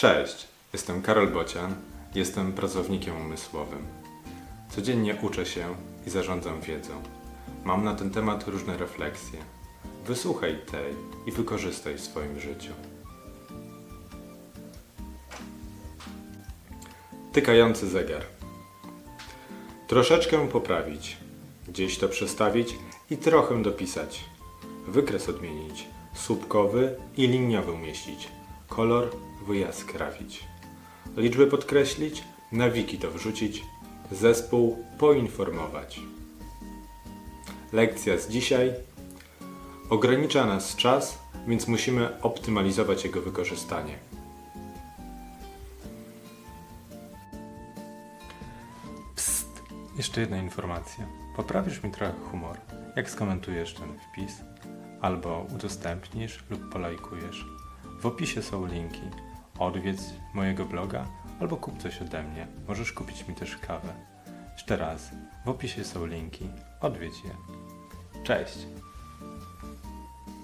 Cześć, jestem Karol Bocian, jestem pracownikiem umysłowym. Codziennie uczę się i zarządzam wiedzą. Mam na ten temat różne refleksje. Wysłuchaj tej i wykorzystaj w swoim życiu. Tykający zegar. Troszeczkę poprawić, gdzieś to przestawić i trochę dopisać. Wykres odmienić, słupkowy i liniowy umieścić, kolor wyjaskrawić. Liczby podkreślić, na wiki to wrzucić, zespół poinformować. Lekcja z dzisiaj. Ogranicza nas czas, więc musimy optymalizować jego wykorzystanie. Psst, jeszcze jedna informacja. Poprawisz mi trochę humor, jak skomentujesz ten wpis, albo udostępnisz lub polajkujesz. W opisie są linki. Odwiedź mojego bloga albo kup coś ode mnie. Możesz kupić mi też kawę. Jeszcze raz, w opisie są linki. Odwiedź je. Cześć!